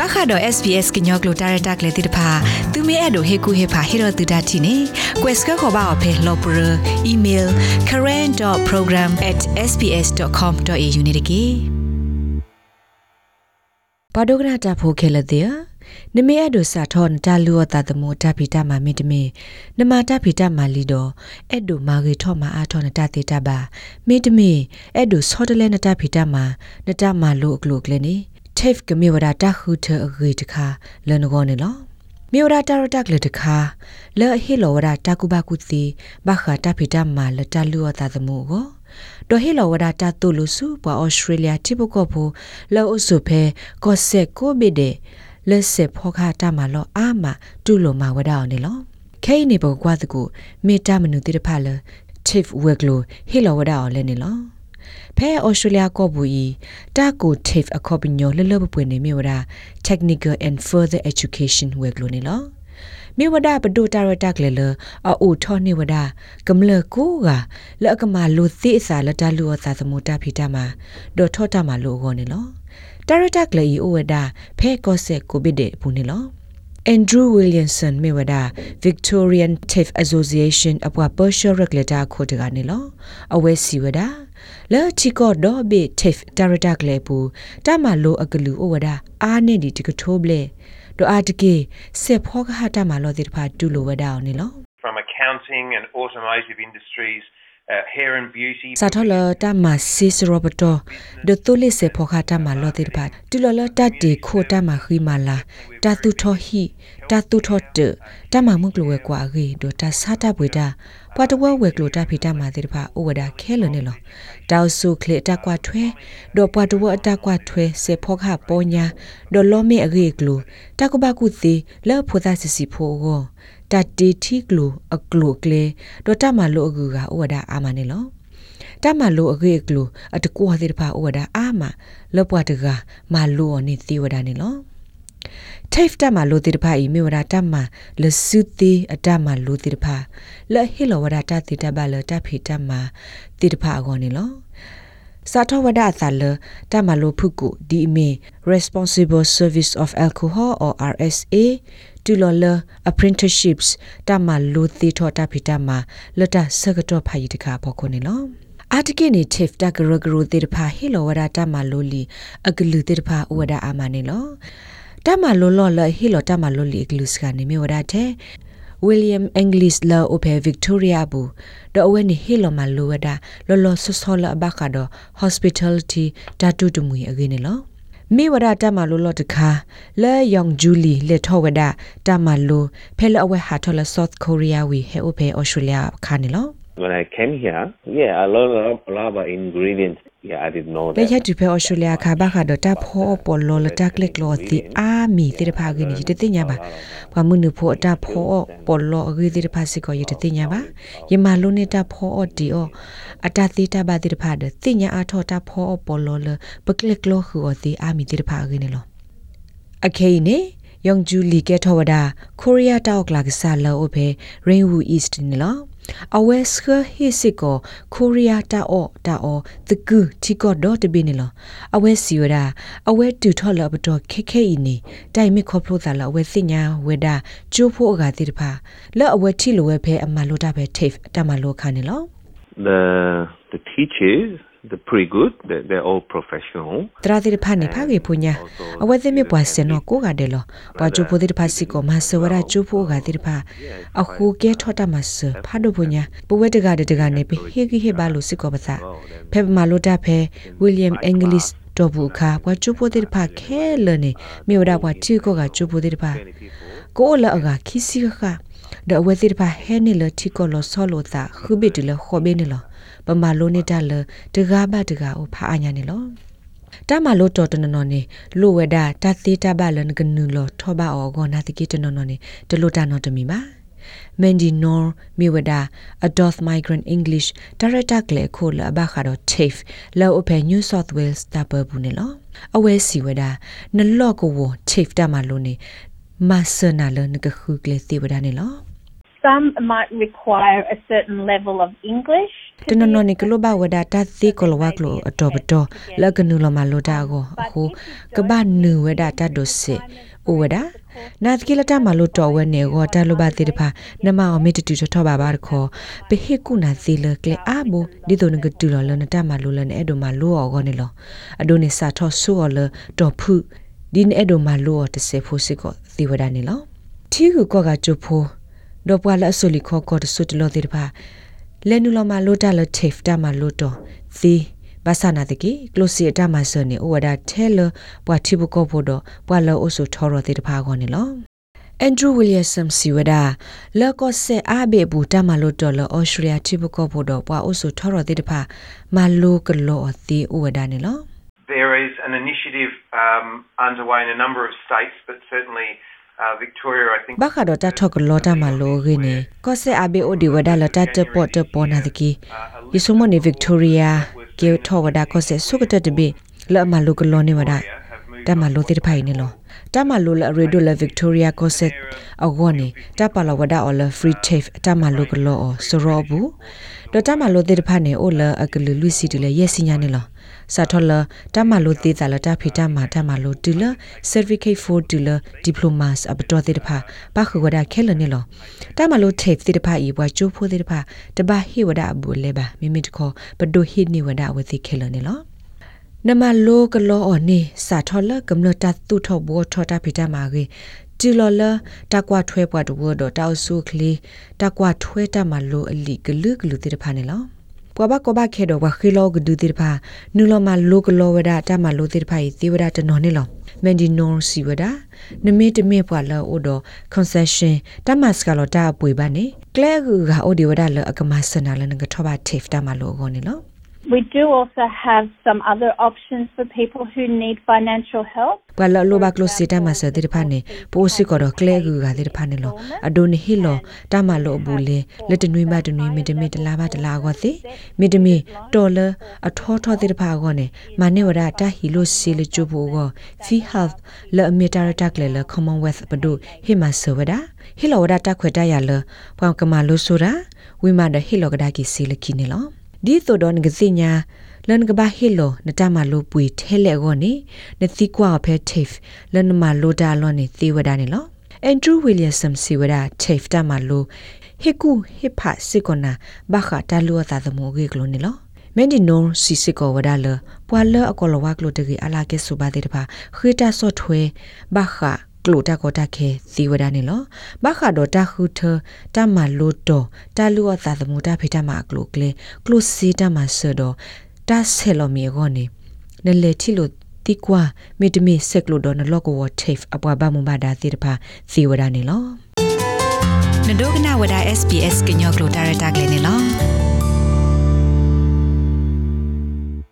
ပခါတော့ SPS ကညောကလိုတာရတက်လေတိတဖာသူမဲအဲ့တို့ဟေကူဟေဖာဟေရတူဒတ်တီနေ quest ကခေါ်ပါအဖေလော်ပရ email current.program@sps.com.au နေတကေဘာဒိုဂရတာဖိုခဲလတဲ့နမေအဒိုစာထောနတလူဝတာတမောတပိတမမီတမေနမတပိတမလီတော့အဲ့ဒိုမာဂီထောမအားထောနတတေတပါမေတမေအဲ့ဒိုဆောတလဲနတပိတမနတမလို့ကလုကလဲနေ TAFE ကမြေဝဒတာခုထအဂေတခါလနကောနေလောမြေဝဒတာရတက်လေတခါလဲဟီလောဝဒတာကုဘကုစီဘခတာဖိတမလတလူဝတာသမှုကိုဒိုဟီလောဝဒတာတူလူစုပွာဩစတြေးလျတိဘကောဘူလောအဆုဖဲကောဆက်ကိုဘိဒေလက်ဆက်ဖောခတာမလောအာမတူလိုမဝဒအောင်နေလောခဲနေဘကွာတကူမေတ္တာမနုတိတဖလ TAFE ဝက်ကလိုဟီလောဝဒအောင်လဲနေလော ဖဲဩစတြေးလျကောဘူဤတာကို TAFE အခေါပညောလလဘပွေနေမြေဝဒ Technical and Further Education ဝက်ကလိုနေလောမြေဝဒပဒိုတာရတက်လေလအိုထောနေဝဒကမလကိုကလကမလိုသိအစာလတလူအသာသမုတာဖီတာမှာဒေါ်ထောတာမှာလိုခေါ်နေလောတာရတက်လေဤအိုဝဒဖဲကောဆက်ကိုဘိဒေဘူးနေလော Andrew Williamson မြေဝဒ Victorian TAFE Association အပွား Persia Regulator ခိုတကနေလောအဝဲစီဝဒ လဲချီကောဒေါ်ဘေ TAFE တာရတက်လေပူတမလိုအကလူဩဝဒအာနေဒီတကထိုးဘလေဒိုအာတကေစေဖောကဟာတမလောတိဖာဒူလိုဝဒအောင်နေလော from accounting and automotive industries, uh, hair and beauty. စာထလတမစီစရောဘတော်ဒတူလိစေဖောခတာမလောတိဖာတူလလတတေခိုတမခိမလာ တတူထောဟီတတူထောတတမမှုကလဝဲကွာရီဒတာစာတပွေတာပွာတဝဲဝဲကလိုတာဖီတာမာတိဖာဩဝဒခဲလနေလောတောက်ဆုခလေတကွာထွဲဒေါ်ပွာတဝအတကွာထွဲစေဖောခပေါညာဒေါ်လောမေအရီကလိုတကဘကုသေးလဲဖိုသာစစီဖိုကိုတတေတီကလိုအကလိုကလေဒေါ်တမလိုအကူကဩဝဒအာမနေလောတမလိုအကေကလိုအတကူဟာတိဖာဩဝဒအာမလောပွားတကမလိုနေသီဝဒနေလော tafe တမလိုတိတဖာဤမြေဝဒတမလစုတိအတမလိုတိတဖာလဟီလဝဒတတိတဘလတဖိတမတိတဖာအကောနေလောစာထဝဒအသလတမလိုဖုကုဒီအမီ responsible service of alcohol or RSA တူလလ apprenticeships တမလိုတိထောတဖိတမလတဆကတော့ဖိုင်တခါပေါ်ခုနေလောအာတကိနေ tif တကရဂရတေတဖာဟီလဝဒတမလိုလီအကလူတေတဖာဝဒအာမနေလော တမလောလောလဟီလိုတမလောလီဂလုစကနေမြေဝဒတဲ့ William English la ope Victoria bu do weni hilo ma lo wada lo lo so so la ba ka do hospitality datu tu mui agene lo မိဝဒတမလိုလတခါလဲယောင်ဂျူလီလက်ထောဝဒတမလိုဖဲလအဝဲဟာထောလ South Korea ဝီဟဲအိုဖေ Australia ခါနေလော When I came here, yeah, I learned a lot, a lot about ingredients. Yeah, I didn't know လေ that. ရတူဖေဩစတြေးလျခါဘာခါဒတာဖောပေါ်လောလတက်လက်လောတီအာမီတေတဖာကင်းရတဲ့ညာပါဘာမနုဖောတာဖောပေါ်လောအဂီတေတဖာစီကိုရတဲ့ညာပါယမလုံးနေတာဖောဒီအောအတတိတဘာတေတဖာတဲ့တင်ညာအထောတာဖောပေါ်လောလပကလက်လောခူအတီအာမီတေတဖာကင်းလောအခေနေယောင်ဂျူလီကဲထောဝဒါကိုရီးယားတောက်ကလာကစားလောအဖေရိန်ဝူအီစต์နီလော အဝဲစခဟီစီကိုကိုရီးယားတာအော့တာအောတကူတီကောဒေါ်တဘင်းနီလောအဝဲစီဝဒါအဝဲတူထော်လဘတော်ခေခေအီနီတိုင်မီခေါပလိုတာလအဝဲစညာဝေဒါကျိုးဖို့အကတိတဖာလောအဝဲတီလိုဝဲဖဲအမလိုတာဖဲ tape တမလိုခါနေလော The the teachers, they're pretty good. They're, they're all professional. တရာတိတဖာနေဖာကေပူညာအဝဲသိမြပွားစင်တော့ကိုကတယ်လောပွားချိုပိုတိတဖာစီကိုမဆဝရချိုဖိုကတိတဖာအခုကဲထောတာမဆဖာဒိုပညာပဝဲတကတတကနေပဟေကိဟေဘာလို့စစ်ကောပစာဖဲမလိုတာဖဲဝီလျံအင်္ဂလိပ်တော့ဘူးခါပွားချိုပိုတိတဖာခဲလနေမြေဝဒပွားတီကိုကချိုပိုတိတဖာကိုလအကခီစီခါ ဒအဝဲတိတဖာဟဲနေလတီကိုလဆောလိုတာခုဘိတလခေါ်ဘေနေလောပမာလိုနေတာလတကားဘတကားကိုဖာအညာနေလောတမလို့တော်တနနော်နေလိုဝဒတသေးတဘလန်ကနူလောထောပါအောဂောနာတကိတနော်နော်နေတလို့တနော်တမီပါ Mandy Nor Miwada Adoth Migrant English Director Kle Khola ba kha do TAFE lo open New South Wales ta ba bu ne lo awe si wada na lo ko wo TAFE ta ma lo ne ma sana lo ne ka khu kle si wada ne lo Some might require a certain level of English တနနနိကလောဘဝဒတာသိကလောဝကလောအတော်ပတော်လကနုလမလောတာကိုအခုကဘာနုဝဒတာဒိုစေဩဝဒနာသကိလတာမလို့တော်ဝဲနေကိုတာလိုပါတိတဖာနမအမေတတူထောပါပါတခေါ်ပဟေကုနာသီလကလေအာဘူဒီတိုနကတူလောလနတာမလို့လနေအဲ့ဒိုမလို့အောကနေလောအဒိုနေစာထောဆူော်လတော်ဖုဒီနေအဲ့ဒိုမလို့တစေဖို့စစ်ကိုသီဝဒနေလောထီကူကောကကျဖို့ တော့ပွာလအဆုလီခေါ်ကောတဆုတလို့တိတဖာလဲနူလမလို့တာလထေဖတာမလို့တော်သီဘာသာနာတကီကလိုစီအတမဆန်နေဩဝဒထဲလပွာတိဘကောဖို့တော့ပွာလောအဆုထောရတဲ့တဖာကောနေလောအန်ဒရူးဝီလျမ်စီဝဒါလောကဆေအာဘေဘူတမလို့တော်လောဩစတြေးလျတိဘကောဖို့တော့ပွာအဆုထောရတဲ့တဖာမလိုကလောအသီဩဝဒနေလော There is an initiative um, underway in a number of states, but certainly uh, Victoria, I think. ဘခါတော့တထောက်ကလောတာမလိုရင်းနေကောဆေအဘေအိုဒီဝဒါလတတပေါ်တပေါ်နာတကီယဆုမနေဗစ်တိုးရီယာကေထောဝဒါကောဆေဆုကတတဘေလမလိုကလောနေဝဒါတမလိုတိဖိုင်နေလောတမလိုလရေဒိုလဗစ်တိုးရီယာကောဆေအဂောနေတပလဝဒါအော်လဖရီတေဖတမလိုကလောဆိုရောဘူး တော့တမလိုတိဖာနေအိုလအကလူလူစီတလေယက်စညာနေလောစာထောလတမလိုသေးတာလတဖိတမတမလိုတူလ certificate for dealer diplomas အပတော်သေးတဖာပခုဝဒခဲလနေလောတမလို tape သေးတဖာဤဘွားကျိုးဖိုးသေးတဖာတပဟိဝဒအဘူလေပါမိမိတခေါ်ပဒိုဟိနေဝဒဝသိခဲလနေလောနမလိုကလောအော်နေစာထောလကမ္လတတုထောဘောထောတာဖိတမာကြီး တီလော်လာတကွာထွဲပွားတဝတော့တောက်ဆုကလေးတကွာထွဲတမလိုအလီကလူကလူတေတဖာနေလောကွာဘကွာဘခဲတော့ဝခိလောကဒူတေတဖာနူလောမလိုကလောဝဒတမလိုတေတဖာဤသေဝဒတနော်နေလောမန်ဒီနော်စီဝဒနမေတမေပွာလောအိုတော့ concession တမစကလောတာပွေပါနေကလဲကူကအိုဒီဝဒလအကမဆနာလနကထောပါ tape တမလိုကောနေလော We do also have some other options for people who need financial help. ဘလလိုဘကလိုစီတမဆတဲ့တဖာနေပိုစီကောတော့ကလဲကူကတဲ့တဖာနေလောအဒိုနေဟီလောတမလောဘူးလေလက်တနွေးမတနွေးမတမီတလာပါတလာကောသိမီတမီတော်လအထောထောတဲ့တဖာကောနေမနေဝရတာဟီလိုစီလချူဘူကော fee health လဲအမီတာရတက်လေလ commonwealth ဘဒုဟီမဆဝဒဟီလောဝဒတာခွေတရလပောင်ကမာလိုဆိုတာဝိမာဒဟီလောကဒါကီစီလကီနေလော ဒီသောဒွန်ကစီညာလန်ကဘာဟီလိုနတမလိုပွေထဲလေကောနေနတိကွာဖဲ TAFE လန်မလိုတာလောနေသေဝဒနေလောအန်ဒရူးဝီလျံဆမ်စီဝဒ TAFE တမလိုဟေကူဟေဖာစီကောနာဘာခတာလူအသာသမိုကေကလိုနေလောမန်ဒီနိုစီစီကောဝဒါလပွာလအကောလဝကလိုတကြီးအလာကေဆူပါတဲ့တပါခေတာဆော့ထွဲဘာခ ကလိုတာကိုတာခဲသီဝဒနေလောဘခါဒတာခုထတမလိုတော့တာလူအသာသမူတာဖေတမကလိုကလေကလိုစီတမဆဒတာဆဲလိုမီဂောနေနလေတီလိုတိကွာမေတမီဆက်ကလိုတော့နလော့ကိုဝတ်တေဖအပွားဘမဘာဒါသီတပါသီဝဒနေလောနဒိုကနာဝဒ SPS ကညောကလိုတာရတာကလေးနေလော